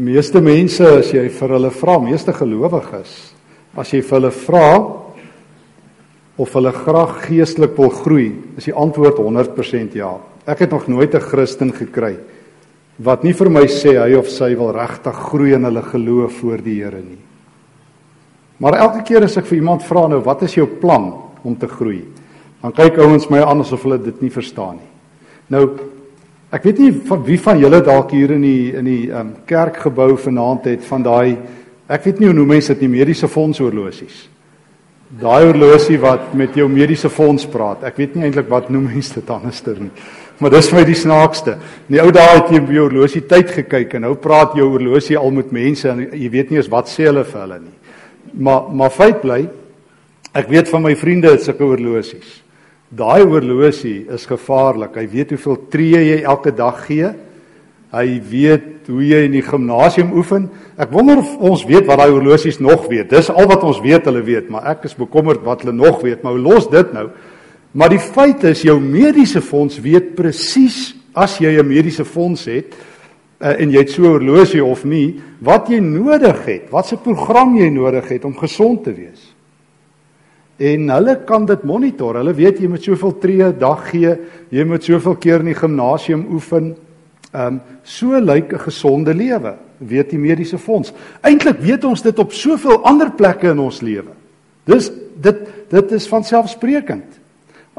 Meeste mense as jy vir hulle vra, meeste gelowiges, as jy vir hulle vra of hulle graag geestelik wil groei, is die antwoord 100% ja. Ek het nog nooit 'n Christen gekry wat nie vir my sê hy of sy wil regtig groei in hulle geloof voor die Here nie. Maar elke keer as ek vir iemand vra nou, wat is jou plan om te groei? Dan kyk ouens my aan asof hulle dit nie verstaan nie. Nou ek weet nie van wie van julle dalk hier in die in die um, kerkgebou vanaand het van daai ek weet nie hoe noem mense dit nie mediese fonds horlosies. Daai horlosie wat met jou mediese fonds praat. Ek weet nie eintlik wat noem mense dit anderster nie. Maar dis vir my die snaakste. In die ou dae het jy by jou horlosie tyd gekyk en nou praat jou horlosie al met mense en jy weet nie eens wat sê hulle vir hulle nie. Maar maar feit bly ek weet van my vriende het sulke horlosies. Daai horlosie is gevaarlik. Hy weet hoeveel tree jy elke dag gee. Hy weet hoe jy in die gimnasium oefen. Ek wonder of ons weet wat daai horlosies nog weet. Dis al wat ons weet hulle weet, maar ek is bekommerd wat hulle nog weet. Maar los dit nou. Maar die feit is jou mediese fonds weet presies as jy 'n mediese fonds het uh, en jy het so 'n horlosie of nie, wat jy nodig het, wat se program jy nodig het om gesond te wees. En hulle kan dit monitor. Hulle weet jy moet soveel tree dag gee, jy moet soveel keer in die gimnasium oefen. Ehm um, so lyk 'n gesonde lewe, weet die mediese fonds. Eintlik weet ons dit op soveel ander plekke in ons lewe. Dis dit dit is van selfsprekend.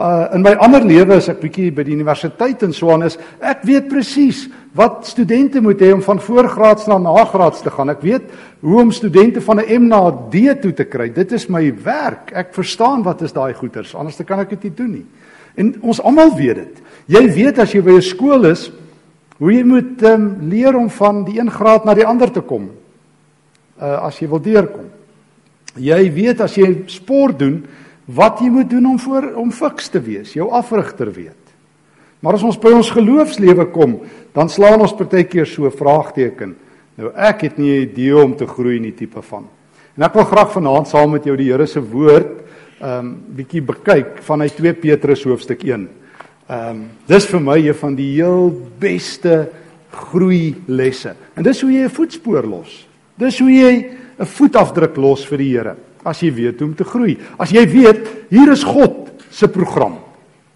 Uh in my ander lewe as ek bietjie by die universiteit in Swan is, ek weet presies wat studente moet hê om van voorgraads na nagraads te gaan. Ek weet hoe om studente van 'n M na 'n D toe te kry. Dit is my werk. Ek verstaan wat is daai goeters. Anders kan ek dit nie doen nie. En ons almal weet dit. Jy weet as jy by 'n skool is, hoe jy moet um, leer om van die een graad na die ander te kom. Uh as jy wil deurkom. Jy weet as jy sport doen, wat jy moet doen om voor om fiks te wees, jou afrigter weet. Maar as ons by ons geloofslewe kom, dan slaan ons partykeer so 'n vraagteken. Nou ek het nie 'n idee om te groei in die tipe van. En ek wil graag vanaand saam met jou die Here se woord ehm um, bietjie bekyk van hy 2 Petrus hoofstuk 1. Ehm um, dis vir my een van die heel beste groei lesse. En dis hoe jy 'n voetspoor los. Dis hoe jy 'n voetafdruk los vir die Here as jy weet hoe om te groei. As jy weet hier is God se program.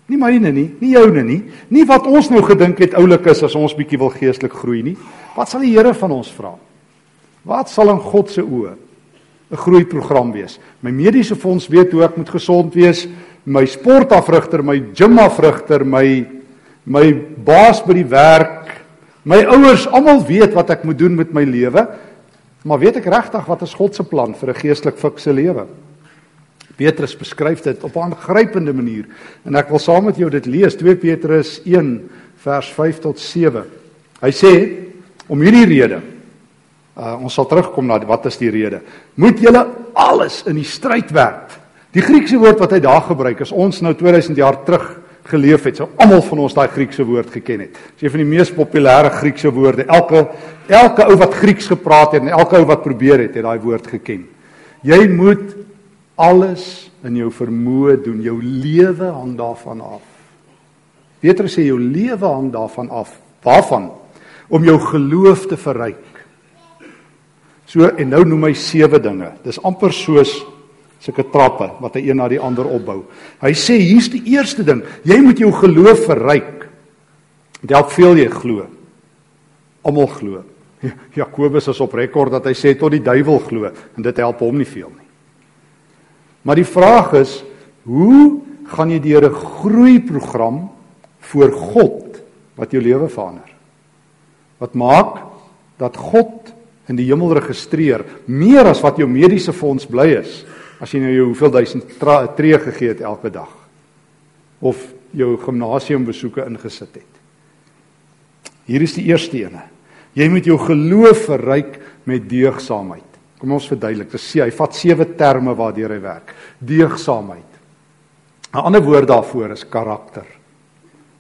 Nie myne nie, nie joune nie, nie wat ons nou gedink het oulik is as ons bietjie wil geestelik groei nie. Wat sal die Here van ons vra? Wat sal in God se oë 'n groeiprogram wees? My mediese fonds weet hoe ek moet gesond wees, my sportafrigter, my gymafrigter, my my baas by die werk, my ouers, almal weet wat ek moet doen met my lewe. Maar weet ek regtig wat is God se plan vir 'n geestelik fikse lewe? Petrus beskryf dit op 'n aangrypende manier en ek wil saam met jou dit lees 2 Petrus 1 vers 5 tot 7. Hy sê om hierdie rede uh, ons sal terugkom na wat is die rede? Moet julle alles in die stryd werk. Die Griekse woord wat hy daar gebruik is ons nou 2000 jaar terug geleef het, sou almal van ons daai Griekse woord geken het. Dis een van die mees populêre Griekse woorde. Elke elke ou wat Grieks gepraat het en elke ou wat probeer het, het daai woord geken. Jy moet alles in jou vermoë doen. Jou lewe hang daarvan af. Petrus sê jou lewe hang daarvan af. Waarvan? Om jou geloof te verryk. So en nou noem hy sewe dinge. Dis amper soos sulke trappe wat hy een na die ander opbou. Hy sê hier's die eerste ding, jy moet jou geloof verryk. Dalk veel jy glo. Almal glo. Jakobus is op rekord dat hy sê tot die duiwel glo en dit help hom nie veel nie. Maar die vraag is, hoe gaan jy deur 'n groeiprogram voor God wat jou lewe verander? Wat maak dat God in die hemel registreer meer as wat jou mediese fonds bly is as jy nou jou hoeveel duisend tree gegee het elke dag of jou gimnasiumbesoeke ingesit het. Hier is die eerste ene. Jy moet jou geloof verryk met deugsaamheid. Kom ons verduidelik. Dit sê hy vat sewe terme waardeur hy werk. Deugsaamheid. 'n Ander woord daarvoor is karakter.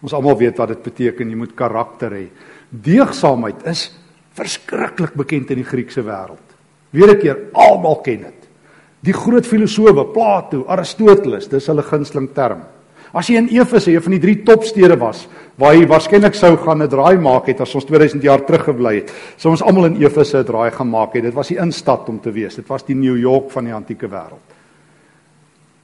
Ons almal weet wat dit beteken. Jy moet karakter hê. Deugsaamheid is verskriklik bekend in die Griekse wêreld. Weer 'n keer, almal ken dit. Die groot filosowe, Plato, Aristoteles, dis hulle gunsteling term. As jy in Efese, een van die drie topstede was, waar hy waarskynlik sou gaan 'n draai maak het as ons 2000 jaar teruggebly het, sou ons almal in Efese 'n draai gemaak het. Dit was die instad om te wees. Dit was die New York van die antieke wêreld.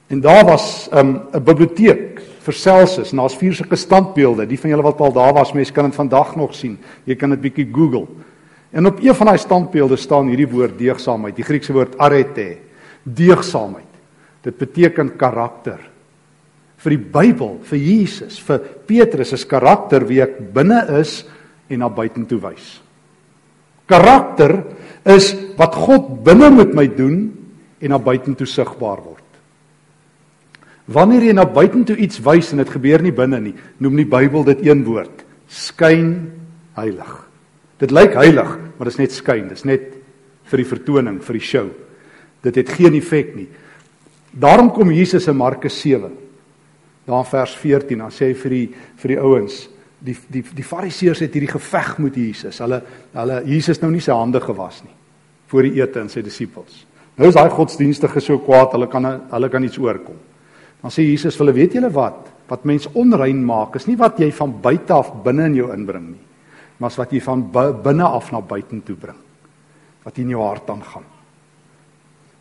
En daar was 'n um, biblioteek vir Celsius en daar's vier sulke standbeelde. Die van julle wat al daar was, mense kan dit vandag nog sien. Jy kan dit bietjie Google. En op een van daai standbeelde staan hierdie woord deegsaamheid, die Griekse woord arete. Deegsaamheid. Dit beteken karakter. Vir die Bybel, vir Jesus, vir Petrus is karakter wie ek binne is en na buitentoe wys. Karakter is wat God binne met my doen en na buitentoe sigbaar word. Wanneer jy na buitentoe iets wys en dit gebeur nie binne nie, noem die Bybel dit een woord: skyn heilig. Dit lyk heilig, maar dit is net skyn, dit is net vir die vertoning, vir die show. Dit het geen effek nie. Daarom kom Jesus in Markus 7. Daar vers 14, dan sê hy vir die vir die ouens, die die die Fariseërs het hierdie geveg met Jesus. Hulle hulle Jesus nou nie sy hande gewas nie voor die ete in sy disippels. Nou is daai godsdienstige so kwaad, hulle kan hulle kan iets oorkom. Dan sê Jesus vir hulle, weet julle wat? Wat mens onrein maak, is nie wat jy van buite af binne in jou inbring nie, maar wat jy van binne af na buite toe bring. Wat in jou hart aangaan.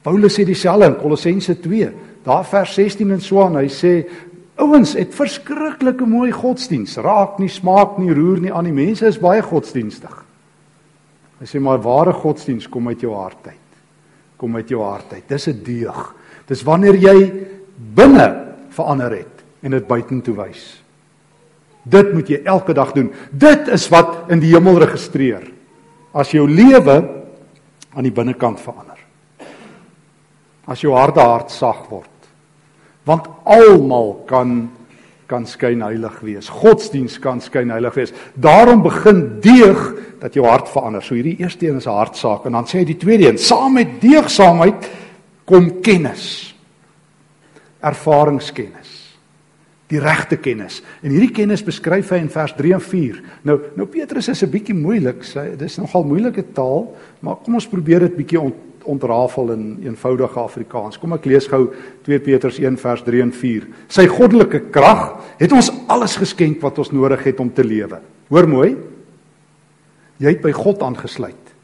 Paulus sê dieselfde in Kolossense 2, daar vers 16 en so aan. Hy sê ouens het verskriklike mooi godsdiens. Raak nie, smaak nie, roer nie aan die mense is baie godsdienstig. Hy sê maar ware godsdiens kom uit jou hart uit. Kom uit jou hart uit. Dis 'n deeg. Dis wanneer jy binne verander het en dit buitentoe wys. Dit moet jy elke dag doen. Dit is wat in die hemel registreer. As jou lewe aan die binnekant verander. As jou hart hart sag word. Want almal kan kan skyn heilig wees. Godsdiens kan skyn heilig wees. Daarom begin deeg dat jou hart verander. So hierdie eerste een is 'n hartsaak en dan sê hy die tweede een, saam met deegsaamheid kom kennis. Ervaringskennis. Die regte kennis. En hierdie kennis beskryf hy in vers 3 en 4. Nou nou Petrus is 'n bietjie moeilik. Sy dis nogal moeilike taal, maar kom ons probeer dit bietjie ontrafel in eenvoudige Afrikaans. Kom ek lees gou 2 Petrus 1 vers 3 en 4. Sy goddelike krag het ons alles geskenk wat ons nodig het om te lewe. Hoor mooi. Jy het by God aangesluit.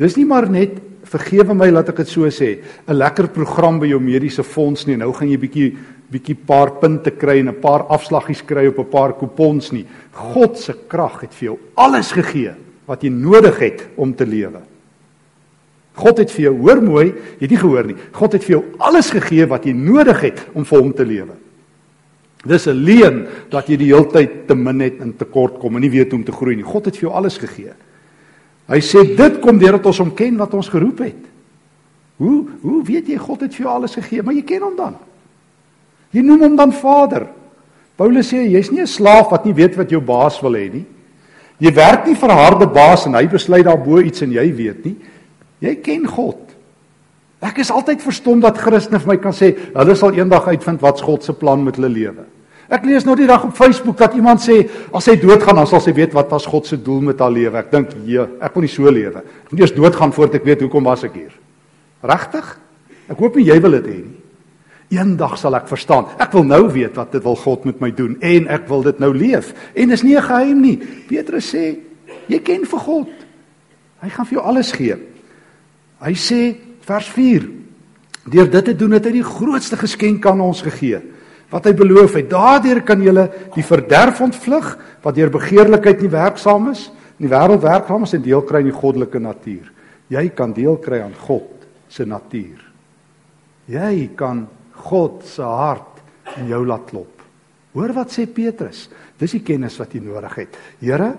Dis nie maar net vergewe my laat ek dit so sê, 'n lekker program by jou mediese fonds nie. Nou gaan jy bietjie bietjie paar punte kry en 'n paar afslaggies kry op 'n paar kupons nie. God se krag het vir jou alles gegee wat jy nodig het om te lewe. God het vir jou, hoor mooi, jy het nie gehoor nie. God het vir jou alles gegee wat jy nodig het om vir hom te lewe. Dis 'n leuen dat jy die hele tyd te min het en tekort kom en nie weet hoe om te groei nie. God het vir jou alles gegee. Hy sê dit kom deurdat ons hom ken wat ons geroep het. Hoe hoe weet jy God het vir jou alles gegee, maar jy ken hom dan? Jy noem hom dan Vader. Paulus sê jy's nie 'n slaaf wat nie weet wat jou baas wil hê nie. Jy werk nie vir 'n harde baas en hy besluit daarbo iets en jy weet nie. Jy ken God. Ek is altyd verstom dat Christene vir my kan sê hulle sal eendag uitvind wat's God se plan met hulle lewe. Ek lees nou die dag op Facebook dat iemand sê as hy doodgaan dan sal sy weet wat was God se doel met haar lewe. Ek dink, "Ja, ek wil nie so lewe. Ek moet eers doodgaan voordat ek weet hoekom was ek hier." Regtig? Ek hoop nie jy wil dit hê nie. Eendag sal ek verstaan. Ek wil nou weet wat dit wil God met my doen en ek wil dit nou leef. En dis nie 'n geheim nie. Petrus sê, jy ken vir God. Hy gaan vir jou alles gee. Hy sê vers 4: Deur dit te doen het hy die grootste geskenk aan ons gegee wat hy beloof het. Daardeur kan julle die verderf ontvlug wat deur begeerlikheid nie werksaam is, in die wêreld werksaam is en deel kry in die goddelike natuur. Jy kan deel kry aan God se natuur. Jy kan God se hart in jou laat klop. Hoor wat sê Petrus? Dis die kennis wat jy nodig het. Here,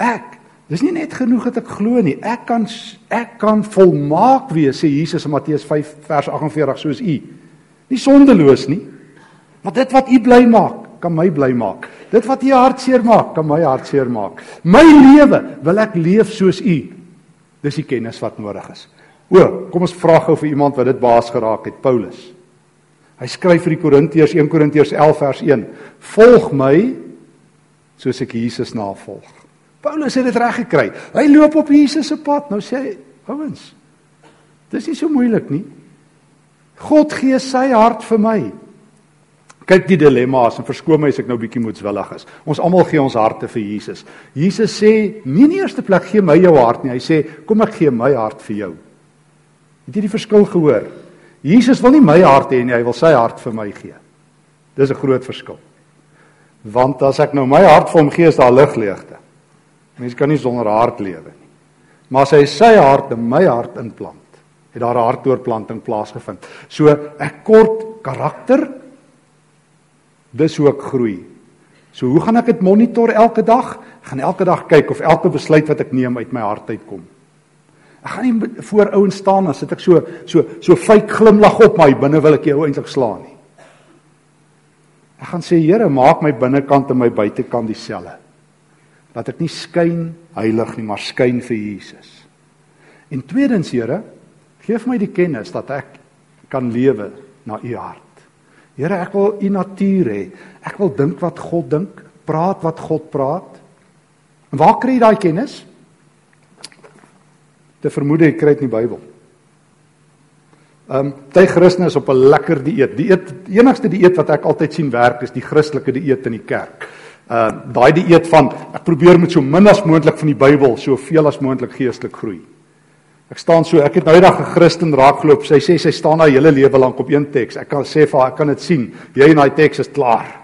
ek Dis nie net genoeg dat ek glo nie. Ek kan ek kan volmaak wees, sê Jesus in Matteus 5 vers 48 soos u. Nie sondeloos nie. Maar dit wat u bly maak, kan my bly maak. Dit wat u hartseer maak, kan my hartseer maak. My lewe wil ek leef soos u. Dis die kennis wat nodig is. O, kom ons vra gou vir iemand wat dit baas geraak het, Paulus. Hy skryf vir die Korintiërs 1 Korintiërs 11 vers 1: Volg my soos ek Jesus navolg. Paulus het dit reg gekry. Hy loop op Jesus se pad. Nou sê hy, ouens, dis nie so moeilik nie. God gee sy hart vir my. Kyk die dilemma's en verskoon my as ek nou bietjie moedswillig is. Ons almal gee ons harte vir Jesus. Jesus sê, "Nee, in die eerste plek gee my jou hart nie." Hy sê, "Kom ek gee my hart vir jou." Het jy die verskil gehoor? Jesus wil nie my hart hê nie, hy wil sy hart vir my gee. Dis 'n groot verskil. Want as ek nou my hart vir hom gee, is daar ligleegte. Mense kan nie sonder hart lewe nie. Maar as hy sy hart in my hart inplant, het daar 'n hartoortplanting plaasgevind. So ek kort karakter dis hoe ek groei. So hoe gaan ek dit monitor elke dag? Ek gaan elke dag kyk of elke besluit wat ek neem uit my hart uitkom. Ek gaan nie voor ouens staan en sit ek so so so fake glimlag op my binne wil ek jou eintlik slaan nie. Ek gaan sê Here, maak my binnekant en my buitekant dieselfde dat ek nie skyn heilig nie, maar skyn vir Jesus. En tweedens, Here, gee vir my die kennis dat ek kan lewe na u hart. Here, ek wil u natuur hê. Ek wil dink wat God dink, praat wat God praat. En waar kry jy daai kennis? Te vermoed ek kry dit in die Bybel. Ehm um, ty Christen is op 'n lekker dieet. Die eet enigste dieet wat ek altyd sien werk is die Christelike dieet in die kerk uh daai dieet van ek probeer met so min as moontlik van die Bybel soveel as moontlik geestelik groei. Ek staan so, ek het nou eendag 'n Christen raakgeloop. Sy sê sy staan haar hele lewe lank op een teks. Ek kan sê vir haar, ek kan dit sien. Jy en daai teks is klaar.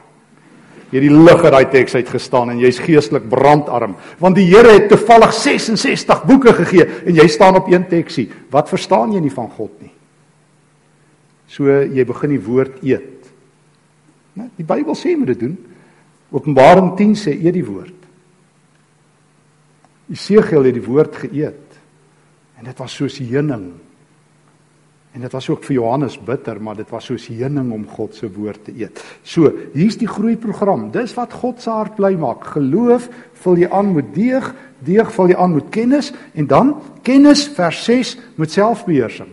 Jy het die lig uit daai teks uitgestaan en jy's geestelik brandarm, want die Here het toevallig 66 boeke gegee en jy staan op een teksie. Wat verstaan jy nie van God nie? So jy begin die woord eet. Né? Die Bybel sê jy moet dit doen. Openbaring 10 sê eet die woord. Jesegiel het die woord geëet. En dit was soos heuning. En dit was ook vir Johannes bitter, maar dit was soos heuning om God se woord te eet. So, hier's die groeiprogram. Dis wat God se hart bly maak. Geloof vul jy aan met deeg, deeg vul jy aan met kennis en dan kennis vers 6 met selfbeheersing.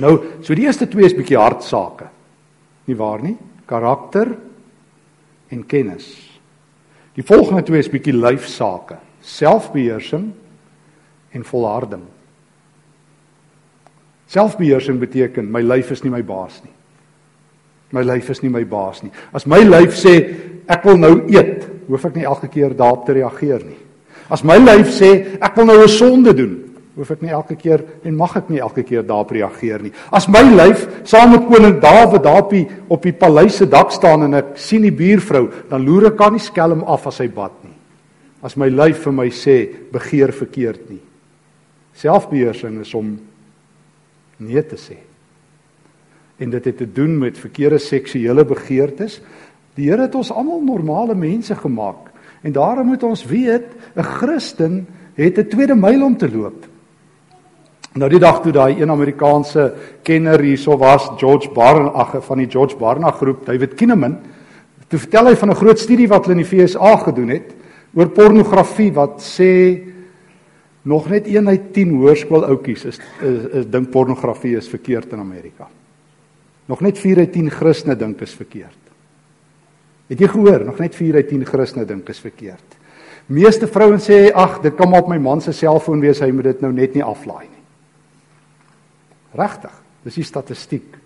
Nou, so die eerste twee is bietjie hartsake. Nie waar nie? Karakter en kennis. Die volgende twee is bietjie lyfsake, selfbeheersing en volharding. Selfbeheersing beteken my lyf is nie my baas nie. My lyf is nie my baas nie. As my lyf sê ek wil nou eet, hoef ek nie elke keer daarop te reageer nie. As my lyf sê ek wil nou 'n sonde doen, hoef ek nie elke keer en mag ek nie elke keer daarop reageer nie. As my lyf saam met koning Dawid daar op die op die paleis se dak staan en ek sien die buurvrou, dan loer ek aan die skelm af as hy bad nie. As my lyf vir my sê begeer verkeerd nie. Selfbeheersing is om nee te sê. En dit het te doen met verkeerde seksuele begeertes. Die Here het ons almal normale mense gemaak en daarom moet ons weet 'n Christen het 'n tweede myl om te loop. Nou die dag toe daai een Amerikaanse kenner hierso was, George Barna, ag van die George Barna groep, David Kinnaman, toe vertel hy van 'n groot studie wat hulle in die FSA gedoen het oor pornografie wat sê nog net 1 uit 10 hoërskoolouetjies is is, is dink pornografie is verkeerd in Amerika. Nog net 4 uit 10 Christene dink is verkeerd. Het jy gehoor? Nog net 4 uit 10 Christene dink is verkeerd. Meeste vrouens sê ag, dit kom op my man se selfoon wees, hy moet dit nou net nie aflaai nie. Regtig, dis die statistiek.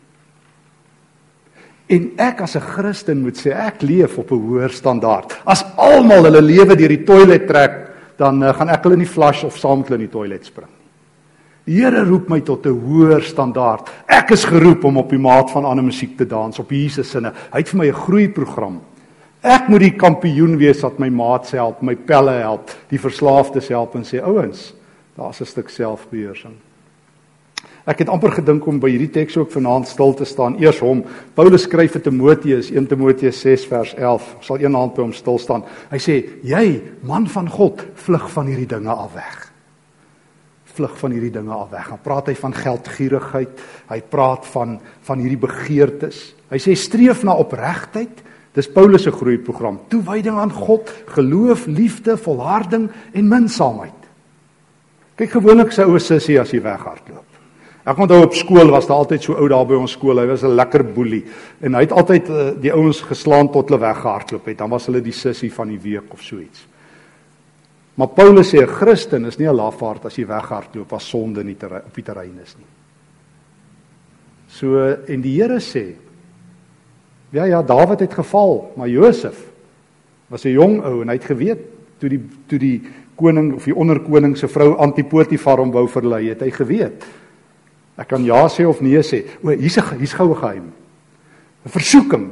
En ek as 'n Christen moet sê ek leef op 'n hoër standaard. As almal hulle lewe deur die toilet trek, dan uh, gaan ek hulle nie flush of saam met hulle in die toilet spring. Die Here roep my tot 'n hoër standaard. Ek is geroep om op die maat van ander musiek te dans op Jesus sinne. Hy het vir my 'n groeiprogram. Ek moet die kampioen wees wat my maats help, my pelle help, die verslaafdes help en sê ouens, daar's 'n stuk selfbeheersing. Ek het amper gedink om by hierdie teks ook vanaand stil te staan. Eers hom. Paulus skryf vir Timoteus, 1 Timoteus 6 vers 11. Ek sal een hand by hom stil staan. Hy sê: "Jy, man van God, vlug van hierdie dinge af weg." Vlug van hierdie dinge af weg. Dan praat hy van geldgierigheid. Hy praat van van hierdie begeertes. Hy sê streef na opregtheid. Dis Paulus se groeiprogram. Toewyding aan God, geloof, liefde, volharding en minsaamheid. Kyk gewoonlik sy ou sussie as hy weghardloop. Ek onthou op skool was daar altyd so ou daar by ons skool. Hy was 'n lekker boelie en hy het altyd uh, die ouens geslaan tot hulle weggehardloop het. Dan was hulle die sussie van die week of so iets. Maar Paulus sê 'n Christen is nie 'n lafaard as jy weghardloop as sonde nie op die terrein is nie. So en die Here sê Ja ja, Dawid het geval, maar Josef was 'n jong ou en hy het geweet toe die toe die koning of die onderkoning se vrou Antipotifar hom wou verlei, het hy geweet. Ek kan ja sê of nee sê. O, hier's 'n hier's goue geheim. 'n Versoeking.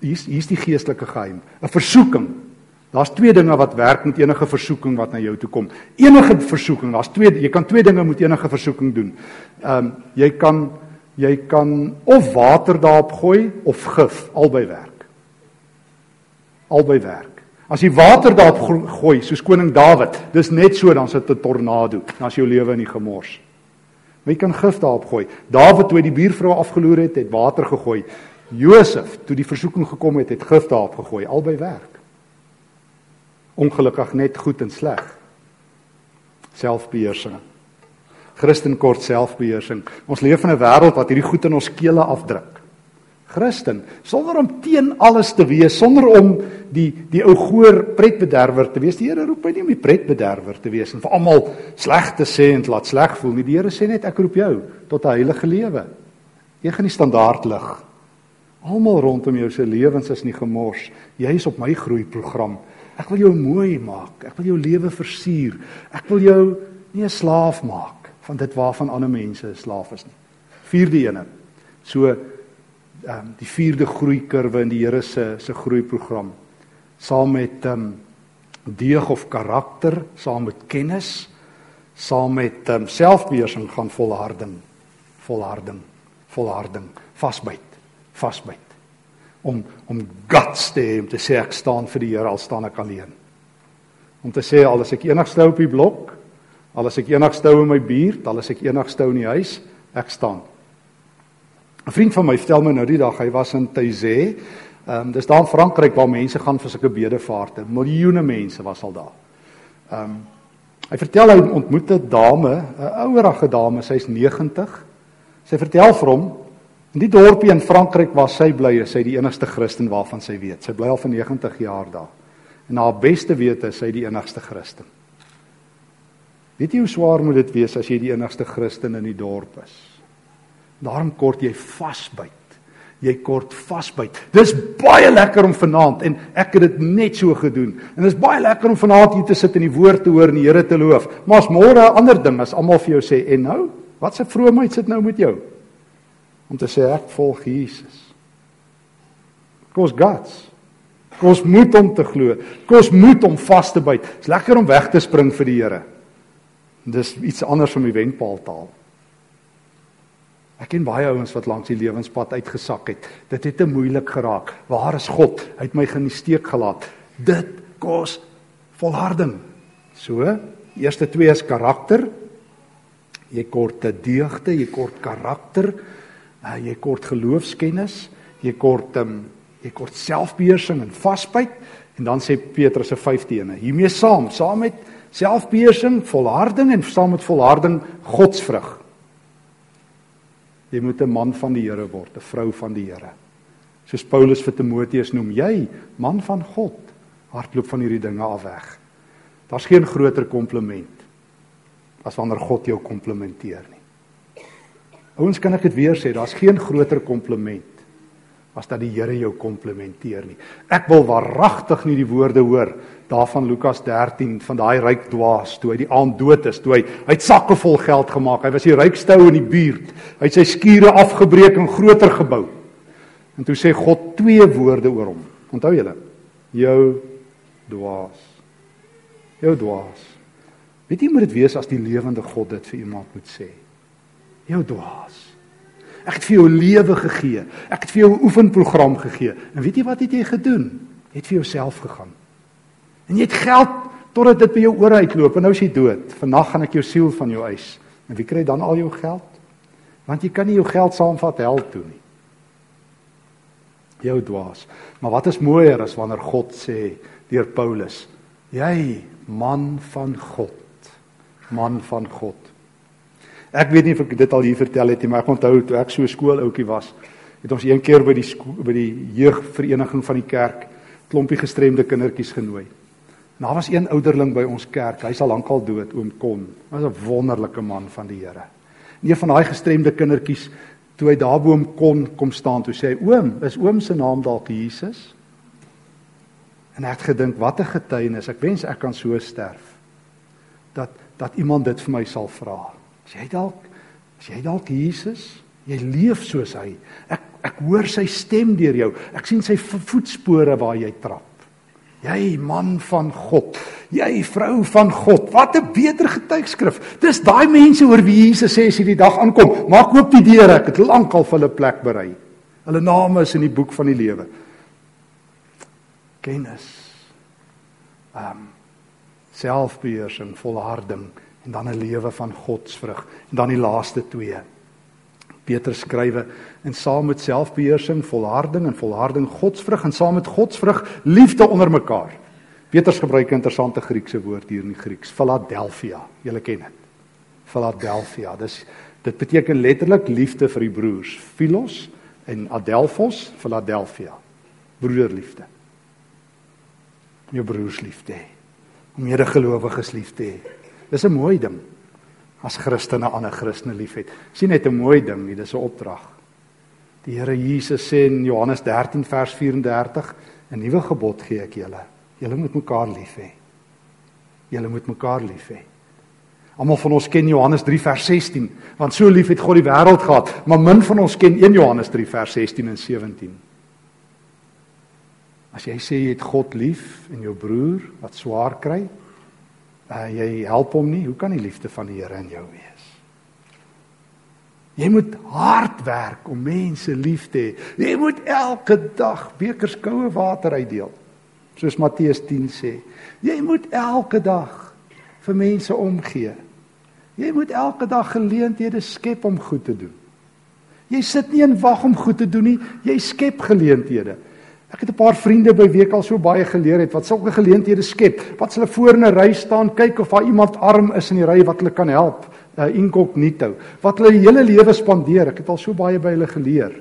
Hier's hier's die geestelike geheim. 'n Versoeking. Daar's twee dinge wat werk met enige versoeking wat na jou toe kom. Enige versoeking, daar's twee jy kan twee dinge met enige versoeking doen. Ehm um, jy kan jy kan of water daarop gooi of gif, albei werk. Albei werk. As jy water daarop gooi soos koning Dawid, dis net so dan sit 'n tornado, dan is jou lewe in die gemors. Jy kan gif daarop gooi. Dawid toe die buurvrou afgeloer het, het water gegooi. Josef toe die versoeking gekom het, het gif daarop gegooi. Albei werk. Ongelukkig net goed en sleg. Selfbeheersing. Christen kort selfbeheersing. Ons leef in 'n wêreld wat hierdie goed in ons kele afdruk. Christen sonder om teen alles te wees, sonder om die die ou goor pretbederwer te wees. Die Here roep my nie om die pretbederwer te wees en vir almal sleg te sê en te laat sleg voel nie. Die Here sê net ek roep jou tot 'n heilige lewe. Jy gaan die standaard lig. Almal rondom jou se lewens is nie gemors. Jy is op my groeiprogram. Ek wil jou mooi maak. Ek wil jou lewe versier. Ek wil jou nie 'n slaaf maak van dit waarvan ander mense 'n slaaf is nie. Vierde ene. So um, die vierde groeikurwe in die Here se se groeiprogram saam met um, deeg of karakter, saam met kennis, saam met um, selfbeheersing gaan volharding, volharding, volharding, vasbyt, vasbyt. Om om guts te hê om te sê ek staan vir die Here al staan ek alleen. Om te sê al is ek enigste op die blok, al is ek enigste in my buurt, al is ek enigste in die huis, ek staan. 'n Vriend van my vertel my nou die dag hy was in Taizé. Ehm um, dis daar in Frankryk waar mense gaan vir sulke bedevaarte. Miljoene mense was al daar. Ehm um, hy vertel hy ontmoet 'n dame, 'n ouerige dame, sy's 90. Sy vertel vir hom in die dorpie in Frankryk waar sy bly, is sy die enigste Christen waarvan sy weet. Sy bly al vir 90 jaar daar. En haar beste wete is sy die enigste Christen. Weet jy hoe swaar moet dit wees as jy die enigste Christen in die dorp is? Daarom kort jy vasbyt. Jy kort vasbyt. Dis baie lekker om vanaand en ek het dit net so gedoen. En dis baie lekker om vanaand hier te sit en die woord te hoor en die Here te loof. Maar as môre 'n ander ding as almal vir jou sê en nou, wat se vroomheid sit nou met jou? Om te sê ek volg Jesus. Kos Gods. Kos moet om te glo. Kos moet om vas te byt. Dis lekker om weg te spring vir die Here. Dis iets anders om die wenpaal te haal. Ek ken baie ouens wat langs die lewenspad uitgesak het. Dit het te moeilik geraak. Waar is God? Hy het my die steek gelaat. Dit kos volharding. So, eerste twee is karakter. Jy kort te deugde, jy kort karakter, uh, jy kort geloofskennis, jy kort um, jy kort selfbeheersing en vasbyt en dan sê Petrus se 5de ene. Hiermee saam, saam met selfbeheersing, volharding en saam met volharding godsvrug. Jy moet 'n man van die Here word, 'n vrou van die Here. Soos Paulus vir Timoteus noem, jy man van God, hardloop van hierdie dinge af weg. Daar's geen groter kompliment as wanneer God jou komplimenteer nie. Ouens, kan ek dit weer sê, daar's geen groter kompliment as dat die Here jou komplimenteer nie. Ek wil waaragtig nie die woorde hoor daarvan Lukas 13 van daai ryk dwaas toe hy die aand dood is, toe hy hy het sakke vol geld gemaak. Hy was die rykste ou in die buurt. Hy het sy skure afgebreek en groter gebou. En toe sê God twee woorde oor hom. Onthou julle? Jou dwaas. Jou dwaas. Weet jy moet dit wees as die lewende God dit vir iemand moet sê? Jou dwaas. Ek het vir jou lewe gegee. Ek het vir jou 'n oefenprogram gegee. En weet jy wat het jy gedoen? Jy het vir jouself gegaan. En jy het geld totdat dit by jou ore uitloop en nou is jy dood. Vanaand gaan ek jou siel van jou eis. En wie kry dan al jou geld? Want jy kan nie jou geld saamvat hel toe nie. Jou dwaas. Maar wat is mooier as wanneer God sê deur Paulus: "Jy man van God, man van God." Ek weet nie of ek dit al hier vertel het nie, maar ek onthou toe ek so skoolouetjie was, het ons een keer by die by die jeugvereniging van die kerk klompie gestremde kindertjies genooi. Daar was een ouderling by ons kerk, hy's al lankal dood, oom Kon. Was 'n wonderlike man van die Here. Een van daai gestremde kindertjies toe hy daar bo hom kon kom staan toe sê hy oom is oom se naam dalk Jesus? En ek het gedink wat 'n getuienis. Ek wens ek kan so sterf dat dat iemand dit vir my sal vra. As jy dalk as jy dalk Jesus? Jy leef soos hy. Ek ek hoor sy stem deur jou. Ek sien sy voetspore waar jy trap Jy man van God, jy vrou van God. Wat 'n beter getuigskrif. Dis daai mense oor wie Jesus sê as hierdie dag aankom, maak oop die deure, ek het lankal vir hulle plek berei. Hulle name is in die boek van die lewe. Kennis. Ehm um, selfbeheersing, volharding en dan 'n lewe van godsvrug en dan die laaste twee. Petrus skrywe en saam met selfbeheersing, volharding en volharding godsvrug en saam met godsvrug liefde onder mekaar. Petrus gebruik 'n interessante Griekse woord hier in die Grieks, Philadelphia. Julle ken dit. Philadelphia. Dis dit beteken letterlik liefde vir die broers. Philos en Adelphos, Philadelphia. Broederliefde. Jou broers liefde. Om medegelowiges lief te hê. Dis 'n mooi ding as Christene ander Christene liefhet. Sien net 'n mooi ding, nie, dis 'n opdrag. Die Here Jesus sê in Johannes 13 vers 34, 'n nuwe gebod gee ek julle. Julle moet mekaar lief hê. Julle moet mekaar lief hê. Almal van ons ken Johannes 3 vers 16, want so lief het God die wêreld gehad, maar min van ons ken 1 Johannes 3 vers 16 en 17. As jy sê jy het God lief en jou broer wat swaar kry, uh, jy help hom nie, hoe kan die liefde van die Here in jou wees? Jy moet hard werk om mense lief te hê. Jy moet elke dag bekers koue water uitdeel. Soos Matteus 10 sê. Jy moet elke dag vir mense omgee. Jy moet elke dag geleenthede skep om goed te doen. Jy sit nie en wag om goed te doen nie, jy skep geleenthede. Ek het 'n paar vriende by week al so baie geleer het wat sulke geleenthede skep. Wat hulle voor in 'n ry staan, kyk of daar iemand arm is in die ry wat hulle kan help. Uh inkognito. Wat hulle hele lewe spandeer. Ek het al so baie by hulle geleer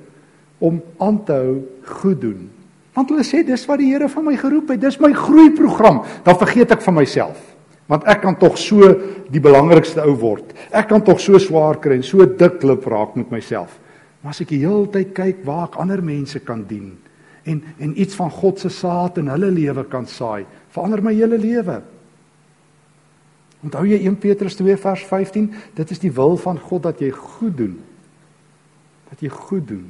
om aan te hou goed doen. Want hulle sê dis wat die Here van my geroep het. Dis my groeiprogram. Dan vergeet ek van myself. Want ek kan tog so die belangrikste ou word. Ek kan tog so swaar kry en so dik klip raak met myself. Maar as ek die hele tyd kyk waar ek ander mense kan dien, en en iets van God se saad in hulle lewe kan saai, verander my hele lewe. Onthou jy 1 Petrus 2 vers 15, dit is die wil van God dat jy goed doen. Dat jy goed doen.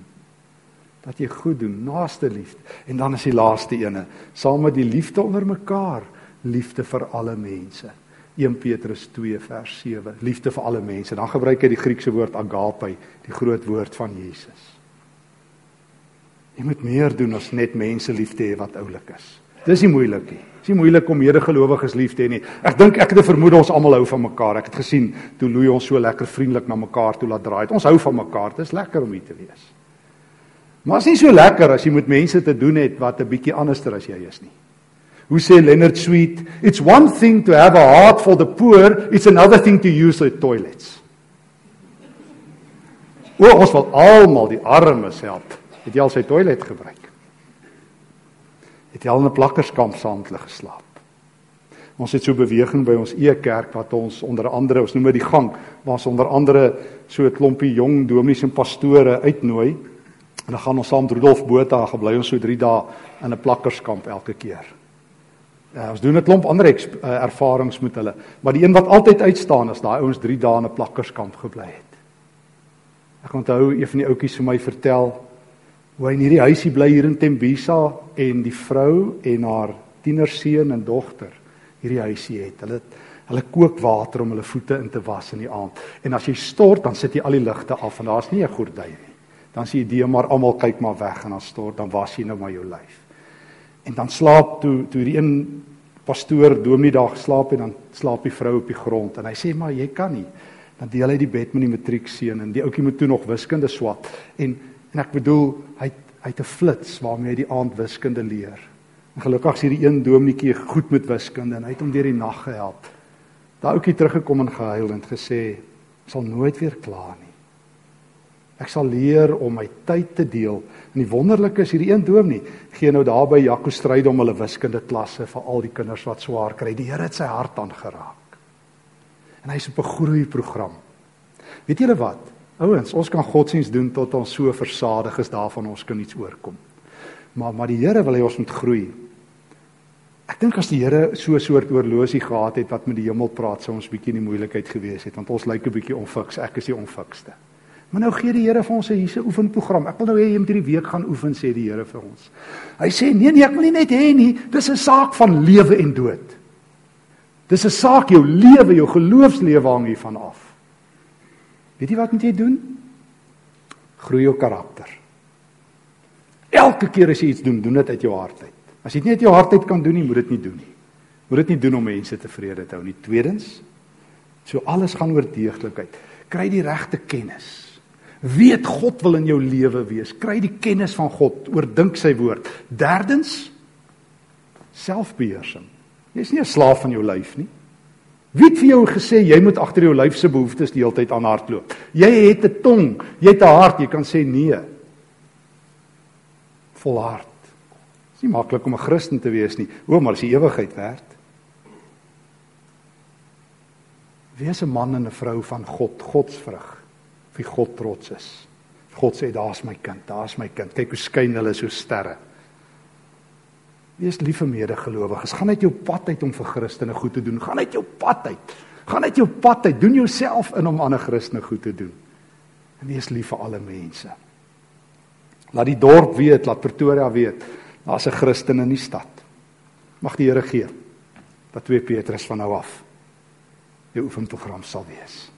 Dat jy goed doen, naaste liefde. En dan is die laaste ene, saam met die liefde onder mekaar, liefde vir alle mense. 1 Petrus 2 vers 7, liefde vir alle mense. Dan gebruik hy die Griekse woord agape, die groot woord van Jesus. Jy moet meer doen as net mense lief te hê wat oulik is. Dis nie moeilik nie. Dis nie moeilik om medegelowiges lief te hê nie. Ek dink ek het 'n vermoede ons almal hou van mekaar. Ek het gesien toe Louis ons so lekker vriendelik na mekaar toe laat draai. Ons hou van mekaar. Dis lekker om hier te wees. Maar is nie so lekker as jy met mense te doen het wat 'n bietjie anderster as jy is nie. Hoe sê Leonard Sweet, it's one thing to have a heart for the poor, it's another thing to use the toilets. O, ons wil almal die armes help. Het jy al sy toilet gebruik? Het jy al in 'n plakkerskamp saam met hulle geslaap? Ons het so beweging by ons e-kerk wat ons onder andere, ons noem dit die gang, waar ons onder andere so 'n klompie jong dominees en pastore uitnooi. En dan gaan ons saam met Rudolf Botha, gebly ons so 3 dae in 'n plakkerskamp elke keer. Ja, ons doen 'n klomp ander uh, ervarings met hulle, maar die een wat altyd uitstaan is daai ouens 3 dae in 'n plakkerskamp gebly het. Ek onthou een van die ouetjies vir my vertel hoe hy in hierdie huisie bly hier in Tembisa en die vrou en haar tienerseun en dogter hierdie huisie het. Hulle hulle kook water om hulle voete in te was in die aand. En as jy stort, dan sit jy al die ligte af en daar's nie 'n gordyn nie. Dan jy die maar almal kyk maar weg en dan stort, dan was jy nou maar jou lyf. En dan slaap toe toe die een pastoor dominee dag slaap en dan slaap die vrou op die grond en hy sê maar jy kan nie. Dan deel hy die bed met die matriekseun en die ouetjie moet toe nog wiskunde swat en En ek bedoel hy hy 'n flits waarmee hy die aand wiskunde leer. En gelukkig is hierdie een dominetjie goed met wiskunde en hy het hom deur die nag gehelp. Daai ouetjie teruggekom en gehuil en gesê sal nooit weer kla nie. Ek sal leer om my tyd te deel. En die wonderlike is hierdie een dominee gee nou daar by Jaco stryd om hulle wiskunde klasse vir al die kinders wat swaar kry. Die Here het sy hart aangeraak. En hy's op 'n groei program. Weet julle wat? Ouens, ons kan godsdiens doen tot ons so versadig is daarvan ons kan iets oorkom. Maar maar die Here wil hê ons moet groei. Ek dink as die Here so 'n soort oorlosie gehad het wat met die hemel praat, sou ons bietjie in die moeilikheid gewees het want ons lyk 'n bietjie onfiks. Ek is die onfikste. Maar nou gee die Here vir ons 'n hierse oefenprogram. Ek wil nou hê jy moet hierdie week gaan oefen sê die Here vir ons. Hy sê nee nee, ek wil nie net hê nie, dis 'n saak van lewe en dood. Dis 'n saak jou lewe, jou geloofslewe hang hiervan af. Weet jy wat moet jy doen? Groei jou karakter. Elke keer as jy iets doen, doen dit uit jou hart uit. As jy dit nie uit jou hart uit kan doen nie, moet dit nie doen nie. Moet dit nie doen om mense tevrede te hou nie. Tweedens, so alles gaan oor deeglikheid. Kry die regte kennis. Weet God wil in jou lewe wees. Kry die kennis van God, oordink sy woord. Derdens, selfbeheersing. Jy's nie 'n slaaf van jou lyf nie. Wie het vir jou gesê jy moet agter jou lyf se behoeftes die hele tyd aanhardloop? Jy het 'n tong, jy het 'n hart, jy kan sê nee. Volhard. Dit is nie maklik om 'n Christen te wees nie. O, maar as die ewigheid werd. Wees 'n man en 'n vrou van God, Godsvrug, wie God trots is. God sê daar's my kind, daar's my kind. Kyk hoe skyn hulle so sterre. Wees lief vir medegelowiges. Gaan uit jou pad uit om vir Christene goed te doen. Gaan uit jou pad uit. Gaan uit jou pad uit. Doen jouself in om ander Christene goed te doen. En wees lief vir alle mense. Laat die dorp weet, laat Pretoria weet, daar's 'n Christen in die stad. Mag die Here gee dat 2 Petrus van nou af jou oefenprogram sal wees.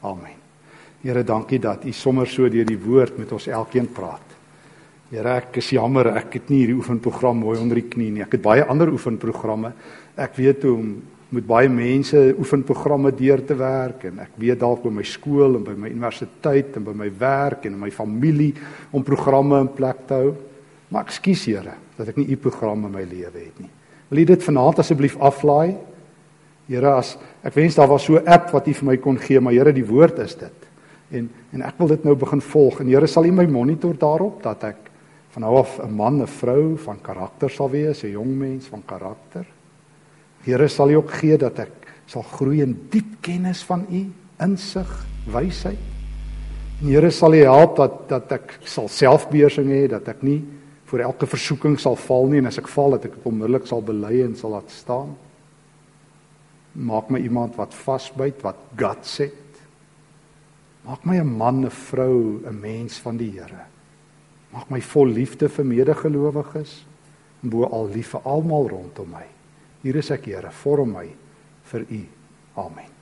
Amen. Here, dankie dat U sommer so deur die woord met ons elkeen praat. Here, ek is jammer ek het nie hierdie oefenprogram mooi onder die knie nie. Ek het baie ander oefenprogramme. Ek weet hoe om met baie mense oefenprogramme deur te werk en ek weet dalk by my skool en by my universiteit en by my werk en in my familie om programme in plek te hou. Maar ekskuus Here dat ek nie u program in my lewe het nie. Wil u dit vanaand asseblief aflaai? Here, as ek wens daar was so 'n app wat u vir my kon gee, maar Here, die woord is dit. En en ek wil dit nou begin volg en Here sal u my monitor daarop dat ek van nou af 'n man, 'n vrou van karakter sal wees, 'n jong mens van karakter. Here sal U ook gee dat ek sal groei in diep kennis van U, insig, wysheid. En Here sal U help dat dat ek sal selfbeheersing hê, dat ek nie voor elke versoeking sal val nie en as ek val dat ek onmiddellik sal bely en sal laat staan. Maak my iemand wat vasbyt, wat guts het. Maak my 'n man, 'n vrou, 'n mens van die Here. Maak my vol liefde vir medegelowiges en bo al lief vir almal rondom my. Hier is ek, Here, vorm my vir U. Amen.